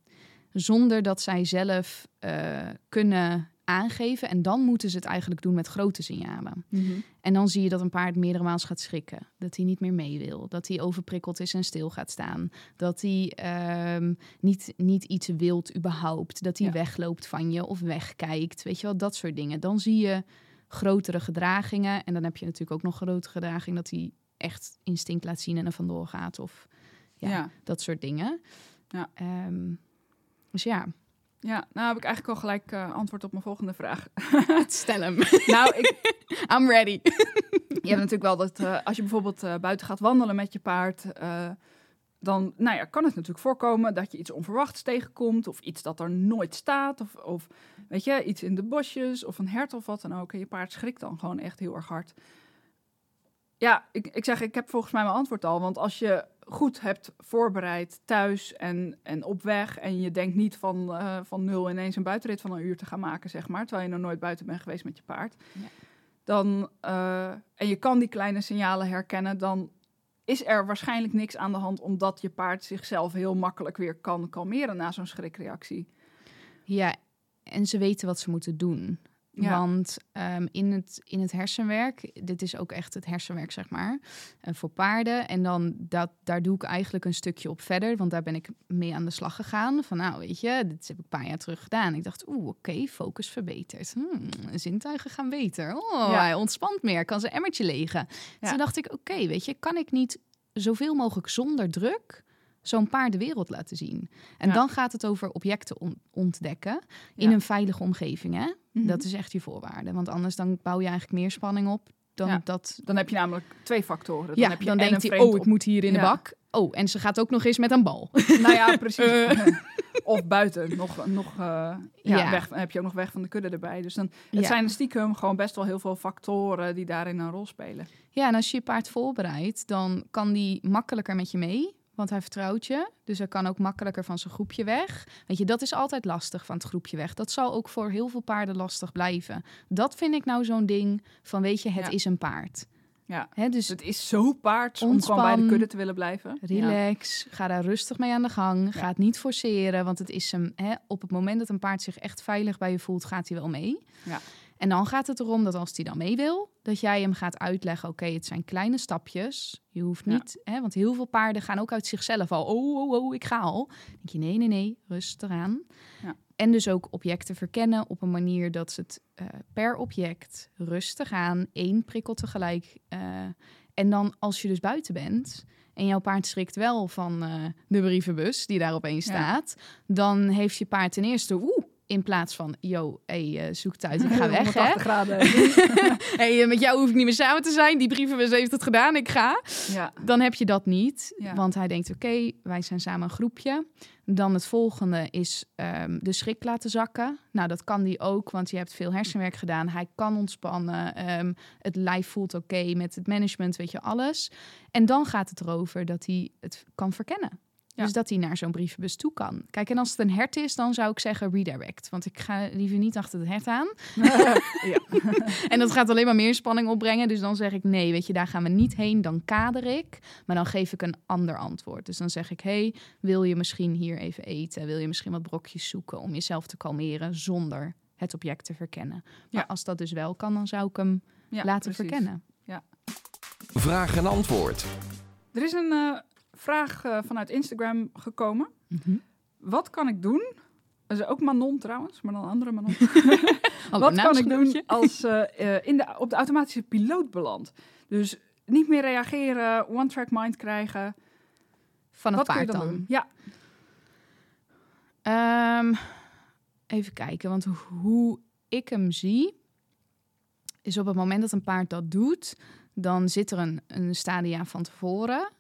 Zonder dat zij zelf eh, kunnen aangeven. En dan moeten ze het eigenlijk doen met grote signalen. Mhm. En dan zie je dat een paard meerdere maals gaat schrikken. Dat hij niet meer mee wil. Dat hij overprikkeld is en stil gaat staan. Dat hij ehm, niet, niet iets wilt überhaupt. Dat hij Ja. wegloopt van je of wegkijkt. Weet je wel, dat soort dingen. Dan zie je grotere gedragingen. En dan heb je natuurlijk ook nog grotere gedraging... dat hij echt instinct laat zien en er vandoor gaat. Of ja, Ja. dat soort dingen. Ja. Ehm, dus ja, ja, nou heb ik eigenlijk al gelijk eh, antwoord op mijn volgende vraag. <laughs> stel hem. <laughs> nou, ik, I'm ready. <laughs> je hebt natuurlijk wel dat eh, als je bijvoorbeeld eh, buiten gaat wandelen met je paard, dan nou ja, kan het natuurlijk voorkomen dat je iets onverwachts tegenkomt of iets dat er nooit staat of, of weet je, iets in de bosjes of een hert of wat dan ook. En je paard schrikt dan gewoon echt heel erg hard. Ja, ik, ik zeg, ik heb volgens mij mijn antwoord al. Want als je goed hebt voorbereid thuis en, en op weg... en je denkt niet van, eh, van nul ineens een buitenrit van een uur te gaan maken, zeg maar... terwijl je nog nooit buiten bent geweest met je paard... Ja. Dan, eh, en je kan die kleine signalen herkennen... dan is er waarschijnlijk niks aan de hand... omdat je paard zichzelf heel makkelijk weer kan kalmeren na zo'n schrikreactie. Ja, en ze weten wat ze moeten doen. Ja. Want ehm, in, het, in het hersenwerk, dit is ook echt het hersenwerk, zeg maar, eh, voor paarden. En dan dat, daar doe ik eigenlijk een stukje op verder, want daar ben ik mee aan de slag gegaan. Van nou, weet je, dit heb ik een paar jaar terug gedaan. Ik dacht, oeh, oké, focus verbeterd. Hmm, zintuigen gaan beter. Oh, Ja. hij ontspant meer, kan zijn emmertje legen. Ja. Toen dacht ik, oké, weet je, kan ik niet zoveel mogelijk zonder druk zo'n paard de wereld laten zien? En Ja. dan gaat het over objecten on- ontdekken in Ja. een veilige omgeving, hè? Mhm. Dat is echt je voorwaarde. Want anders dan bouw je eigenlijk meer spanning op dan Ja. dat... Dan heb je namelijk twee factoren. Dan ja, heb je dan en denkt hij, oh, ik moet hier in de bak. Oh, en ze gaat ook nog eens met een bal. <laughs> Nou ja, precies. Eh. <laughs> of buiten, nog, nog, eh, ja, Ja. Weg, heb je ook nog weg van de kudde erbij. Dus dan, het Ja. zijn stiekem gewoon best wel heel veel factoren die daarin een rol spelen. Ja, en als je je paard voorbereidt, dan kan die makkelijker met je mee. Want hij vertrouwt je. Dus hij kan ook makkelijker van zijn groepje weg. Weet je, dat is altijd lastig van het groepje weg. Dat zal ook voor heel veel paarden lastig blijven. Dat vind ik nou zo'n ding van, weet je, het Ja. is een paard. Ja. Dus het is zo paards om gewoon bij de Ontspan. kudde te willen blijven. Ja. Relax, ga daar rustig mee aan de gang. Ga Ja. het niet forceren, want het is hem, hè, op het moment dat een paard zich echt veilig bij je voelt, gaat hij wel mee. Ja. En dan gaat het erom dat als hij dan mee wil, dat jij hem gaat uitleggen: oké, het zijn kleine stapjes. Je hoeft Ja. niet, hè, want heel veel paarden gaan ook uit zichzelf al. Oh, oh, oh, ik ga al. Dan denk je: nee, nee, nee, rustig aan. Ja. En dus ook objecten verkennen op een manier dat ze het eh, per object rustig aan, één prikkel tegelijk. eh, en dan als je dus buiten bent en jouw paard schrikt wel van eh, de brievenbus die daar opeens Ja. staat, dan heeft je paard ten eerste oeh. In plaats van, yo, hey, eh, zoek het uit, ik ga <laughs> weg, hè? 180 graden. <laughs> hey, eh, met jou hoef ik niet meer samen te zijn. Die brievenbus heeft het gedaan, ik ga. ja. Dan heb je dat niet, Ja. want hij denkt, oké, wij zijn samen een groepje. Dan het volgende is ehm, de schrik laten zakken. Nou, dat kan die ook, want je hebt veel hersenwerk gedaan. Hij kan ontspannen, ehm, het lijf voelt oké met het management, weet je, alles. En dan gaat het erover dat hij het kan verkennen. Ja. Dus dat hij naar zo'n brievenbus toe kan. Kijk, en als het een hert is, dan zou ik zeggen redirect. Want ik ga liever niet achter het hert aan. <laughs> ja. <laughs> En dat gaat alleen maar meer spanning opbrengen. Dus dan zeg ik nee, weet je, daar gaan we niet heen. Dan kader ik. Maar dan geef ik een ander antwoord. Dus dan zeg ik, hey, wil je misschien hier even eten? Wil je misschien wat brokjes zoeken om jezelf te kalmeren zonder het object te verkennen? Maar Ja. als dat dus wel kan, dan zou ik hem Ja, laten precies. verkennen. Vraag en antwoord. Er is een eh, vraag eh, vanuit Instagram gekomen. Wat kan ik doen? Dat is ook Manon trouwens, maar dan een andere Manon. <laughs> Wat kan ik doen als eh, eh, in de, op de automatische piloot beland? Dus niet meer reageren, one-track mind krijgen. Van het Wat paard dan dan? Ja, Ehm, even kijken, want hoe ik hem zie, is op het moment dat een paard dat doet, dan zit er een, een stadia van tevoren.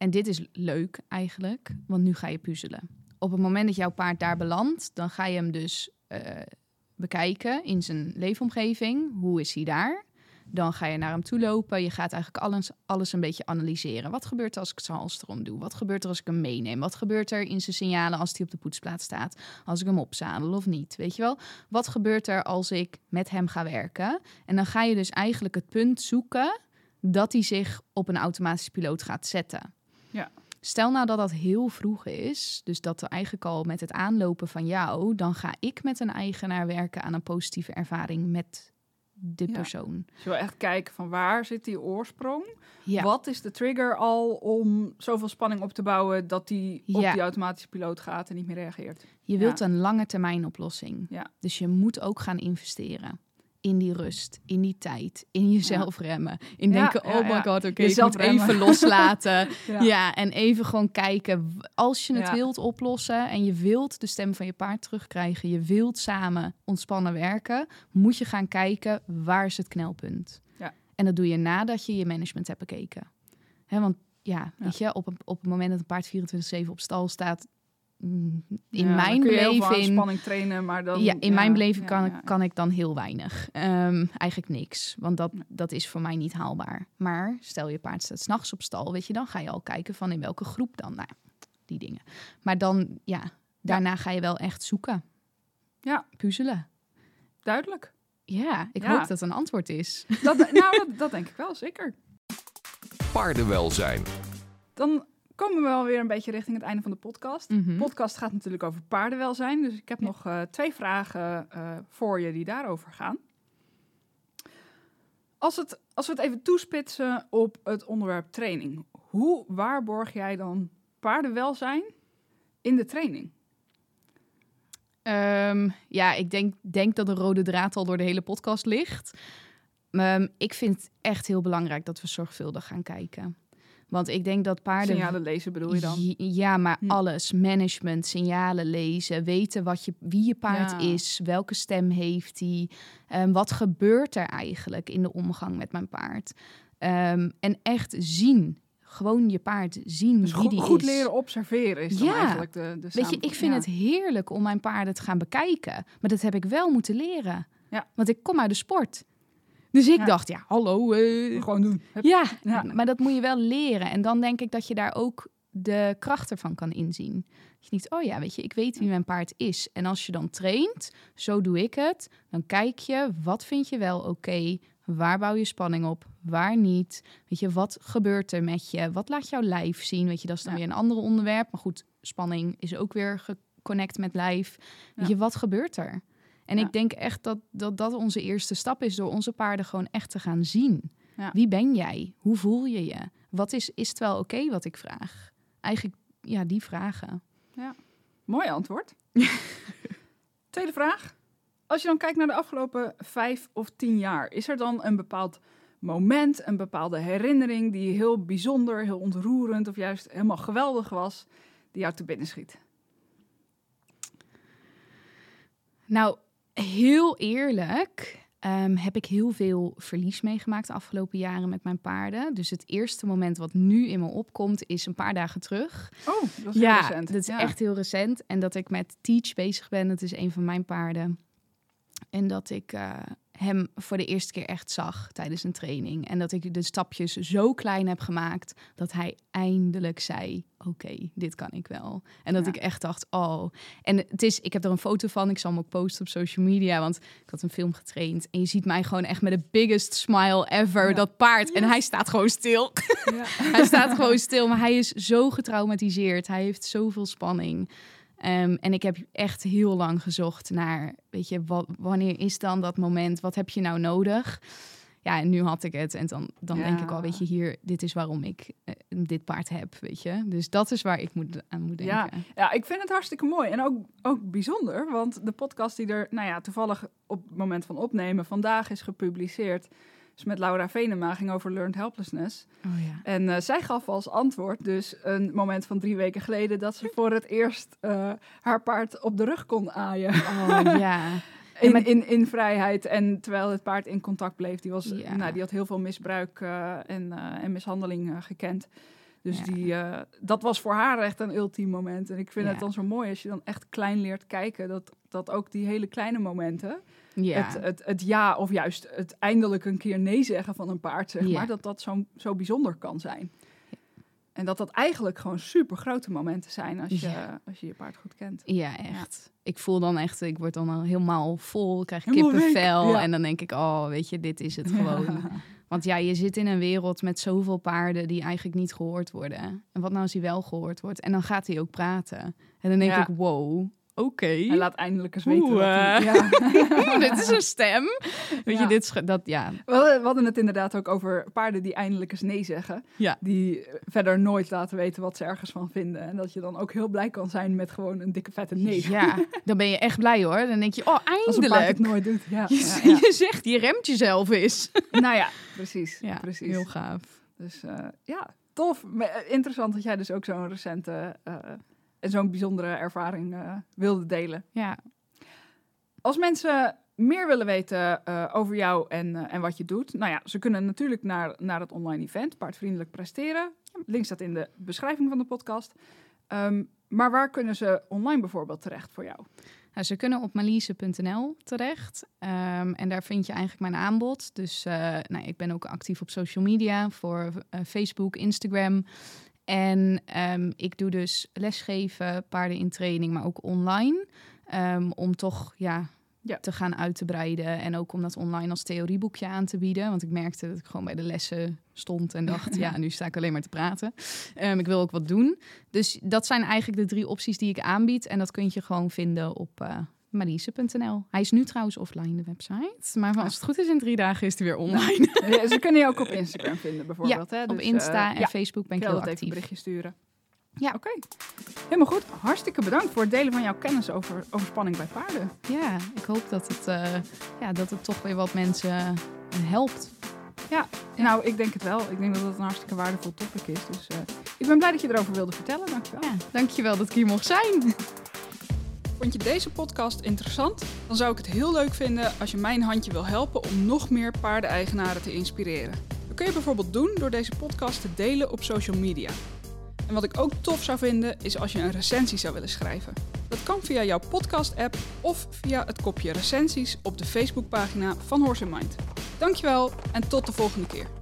En dit is leuk eigenlijk, want nu ga je puzzelen. Op het moment dat jouw paard daar belandt, dan ga je hem dus eh, bekijken in zijn leefomgeving. Hoe is hij daar? Dan ga je naar hem toe lopen. Je gaat eigenlijk alles, alles een beetje analyseren. Wat gebeurt er als ik het halsterom doe? Wat gebeurt er als ik hem meeneem? Wat gebeurt er in zijn signalen als hij op de poetsplaats staat? Als ik hem opzadel of niet? Weet je wel? Wat gebeurt er als ik met hem ga werken? En dan ga je dus eigenlijk het punt zoeken dat hij zich op een automatische piloot gaat zetten. Ja. Stel nou dat dat heel vroeg is, dus dat eigenlijk al met het aanlopen van jou, dan ga ik met een eigenaar werken aan een positieve ervaring met de Ja. persoon. Dus je wil echt kijken van waar zit die oorsprong? Ja. Wat is de trigger al om zoveel spanning op te bouwen dat die op Ja. die automatische piloot gaat en niet meer reageert? Je wilt een lange termijn oplossing. Dus je moet ook gaan investeren. In die rust, in die tijd, in jezelf remmen. In Ja, denken, ja, oh my god, oké, ik Jezelf even <laughs> loslaten. Ja. en even gewoon kijken. Als je het wilt oplossen en je wilt de stem van je paard terugkrijgen... je wilt samen ontspannen werken... moet je gaan kijken, waar is het knelpunt? Ja. En dat doe je nadat je je management hebt bekeken. Hè, want ja, Ja. weet je, op, een- op het moment dat een paard 24-7 op stal staat... mm, In Ja, mijn kun je heel veel aan beleving spanning trainen, maar dan... ja, in mijn beleving ja, kan, ja. Ik, kan ik dan heel weinig. Ehm, eigenlijk niks, want dat, Nee. dat is voor mij niet haalbaar. Maar stel je paard staat s'nachts op stal, weet je, dan ga je al kijken van in welke groep dan. Nou, die dingen. Maar dan, ja, daarna ga je wel echt zoeken. Ja. Puzzelen. Duidelijk. Ja, ik Ja. hoop dat het een antwoord is. Dat, <laughs> nou, dat, dat denk ik wel, zeker. Paardenwelzijn. Dan komen we wel weer een beetje richting het einde van de podcast. Mhm. De podcast gaat natuurlijk over paardenwelzijn. Dus ik heb Ja. nog eh, twee vragen eh, voor je die daarover gaan. Als, het, als we het even toespitsen op het onderwerp training. Hoe waarborg jij dan paardenwelzijn in de training? Ehm, ja, ik denk, denk dat de rode draad al door de hele podcast ligt. Ehm, ik vind het echt heel belangrijk dat we zorgvuldig gaan kijken. Want ik denk dat paarden Signalen lezen bedoel je dan? Ja, maar Hm. alles. Management, signalen lezen, weten wat je, wie je paard Ja. is, welke stem heeft hij, ehm, wat gebeurt er eigenlijk in de omgang met mijn paard. Ehm, en echt zien, gewoon je paard zien Dus wie die goed is. leren observeren is dan Ja. eigenlijk de, de Weet je, ik vind Ja. het heerlijk om mijn paarden te gaan bekijken. Maar dat heb ik wel moeten leren. Ja. Want ik kom uit de sport. Dus ik Ja. dacht, ja, hallo. eh, Gewoon doen. Hup. ja, Ja. maar dat moet je wel leren. En dan denk ik dat je daar ook de kracht ervan kan inzien. Dat je niet, oh ja, weet je, ik weet wie mijn paard is. En als je dan traint, zo doe ik het, dan kijk je, wat vind je wel oké? Waar bouw je spanning op? Waar niet? Weet je, wat gebeurt er met je? Wat laat jouw lijf zien? Weet je, dat is dan Ja. weer een ander onderwerp. Maar goed, spanning is ook weer geconnect met lijf. Weet Ja. je, wat gebeurt er? En Ja. ik denk echt dat, dat dat onze eerste stap is door onze paarden gewoon echt te gaan zien. Ja. Wie ben jij? Hoe voel je je? Wat is, is het wel oké wat ik vraag? Eigenlijk, ja, die vragen. Mooi antwoord. <laughs> Tweede vraag. Als je dan kijkt naar de afgelopen vijf of tien jaar, is er dan een bepaald moment, een bepaalde herinnering die heel bijzonder, heel ontroerend of juist helemaal geweldig was, die jou te binnen schiet? Nou, heel eerlijk ehm, heb ik heel veel verlies meegemaakt de afgelopen jaren met mijn paarden. Dus het eerste moment wat nu in me opkomt is een paar dagen terug. Oh, dat is ja, heel recent. dat is Ja. echt heel recent. En dat ik met Teach bezig ben, dat is een van mijn paarden. En dat ik eh, hem voor de eerste keer echt zag tijdens een training. En dat ik de stapjes zo klein heb gemaakt dat hij eindelijk zei: Oké, dit kan ik wel. En dat Ja. ik echt dacht: Oh. En het is, ik heb er een foto van. Ik zal hem ook posten op social media. Want ik had een film getraind. En je ziet mij gewoon echt met de biggest smile ever. Ja. Dat paard. En hij staat gewoon stil. Ja. <laughs> hij staat gewoon stil, maar hij is zo getraumatiseerd. Hij heeft zoveel spanning. Ehm, en ik heb echt heel lang gezocht naar, weet je, wat, wanneer is dan dat moment? Wat heb je nou nodig? Ja, en nu had ik het. En dan, dan denk ik al, weet je, hier, dit is waarom ik eh, dit paard heb, weet je. Dus dat is waar ik moet, aan moet denken. Ja. Ja, ik vind het hartstikke mooi en ook, ook bijzonder, want de podcast die er, nou ja, toevallig op het moment van opnemen vandaag is gepubliceerd, is met Laura Venema, ging over learned helplessness. Oh ja. En eh, zij gaf als antwoord dus een moment van drie weken geleden dat ze voor het eerst eh, haar paard op de rug kon aaien. Oh ja. <laughs> In, in, in vrijheid en terwijl het paard in contact bleef. Die, was, Ja. nou, die had heel veel misbruik eh, en, en mishandeling gekend. Dus Ja. die, eh, dat was voor haar echt een ultiem moment. En ik vind Ja. het dan zo mooi als je dan echt klein leert kijken. Dat, dat ook die hele kleine momenten, Ja, het, het, het ja of juist het eindelijk een keer nee zeggen van een paard, zeg maar, dat dat zo, zo bijzonder kan zijn. En dat dat eigenlijk gewoon super grote momenten zijn als je, Ja. als je je paard goed kent. ja echt. Ik voel dan echt, ik word dan al helemaal vol, ik krijg Helemaal kippenvel. ja. En dan denk ik, oh, weet je, dit is het <laughs> gewoon. Want ja, je zit in een wereld met zoveel paarden die eigenlijk niet gehoord worden. En wat nou als hij wel gehoord wordt? En dan gaat hij ook praten. En dan denk Ja. ik, wow, oké. Hij laat eindelijk eens weten Oeh, wat hij- eh. ja. <laughs> dit is een stem. Weet Ja. je, dit dat, ja. We hadden, we hadden het inderdaad ook over paarden die eindelijk eens nee zeggen. Ja. Die verder nooit laten weten wat ze ergens van vinden. En dat je dan ook heel blij kan zijn met gewoon een dikke vette nee. Ja, dan ben je echt blij hoor. Dan denk je, oh, Als een paard eindelijk. het nooit doet. Ja, <laughs> Je, zegt, je remt jezelf eens. <laughs> nou ja, precies. Precies. heel gaaf. Dus eh, ja, tof. Maar, eh, interessant dat jij dus ook zo'n recente en zo'n bijzondere ervaring eh, wilde delen. Ja, Als mensen meer willen weten eh, over jou en, eh, en wat je doet, nou ja, ze kunnen natuurlijk naar, naar het online event Paardvriendelijk Presteren. Link staat in de beschrijving van de podcast. Ehm, maar waar kunnen ze online bijvoorbeeld terecht voor jou? Nou, ze kunnen op malise.nl terecht. Ehm, en daar vind je eigenlijk mijn aanbod. Dus nou, ik ben ook actief op social media voor Facebook, Instagram. En ehm, ik doe dus lesgeven, paarden in training, maar ook online. Ehm, om toch ja, Ja. te gaan uit te breiden. En ook om dat online als theorieboekje aan te bieden. Want ik merkte dat ik gewoon bij de lessen stond en dacht... <laughs> ja, nu sta ik alleen maar te praten. Ehm, ik wil ook wat doen. Dus dat zijn eigenlijk de drie opties die ik aanbied. En dat kun je gewoon vinden op eh marise.nl. Hij is nu trouwens offline, de website. Maar als het goed is, in drie dagen is hij weer online. <laughs> Eh, ze kunnen je ook op Instagram <laughs> vinden bijvoorbeeld. hè? op Dus, Insta eh, en ja, Facebook ben ik heel altijd even een actief. berichtje sturen. Ja. Oké. Helemaal goed. Hartstikke bedankt voor het delen van jouw kennis over, over spanning bij paarden. Ja, ik hoop dat het, eh, ja, dat het toch weer wat mensen eh, helpt. Ja. Nou, ik denk het wel. Ik denk dat het een hartstikke waardevol topic is. Dus ik ben blij dat je erover wilde vertellen. Dankjewel. Ja, dankjewel dat ik hier mocht zijn. <laughs> Vond je deze podcast interessant? Dan zou ik het heel leuk vinden als je mijn handje wil helpen om nog meer paardeneigenaren te inspireren. Dat kun je bijvoorbeeld doen door deze podcast te delen op social media. En wat ik ook tof zou vinden is als je een recensie zou willen schrijven. Dat kan via jouw podcast-app of via het kopje recensies op de Facebookpagina van Horse in Mind. Dankjewel en tot de volgende keer.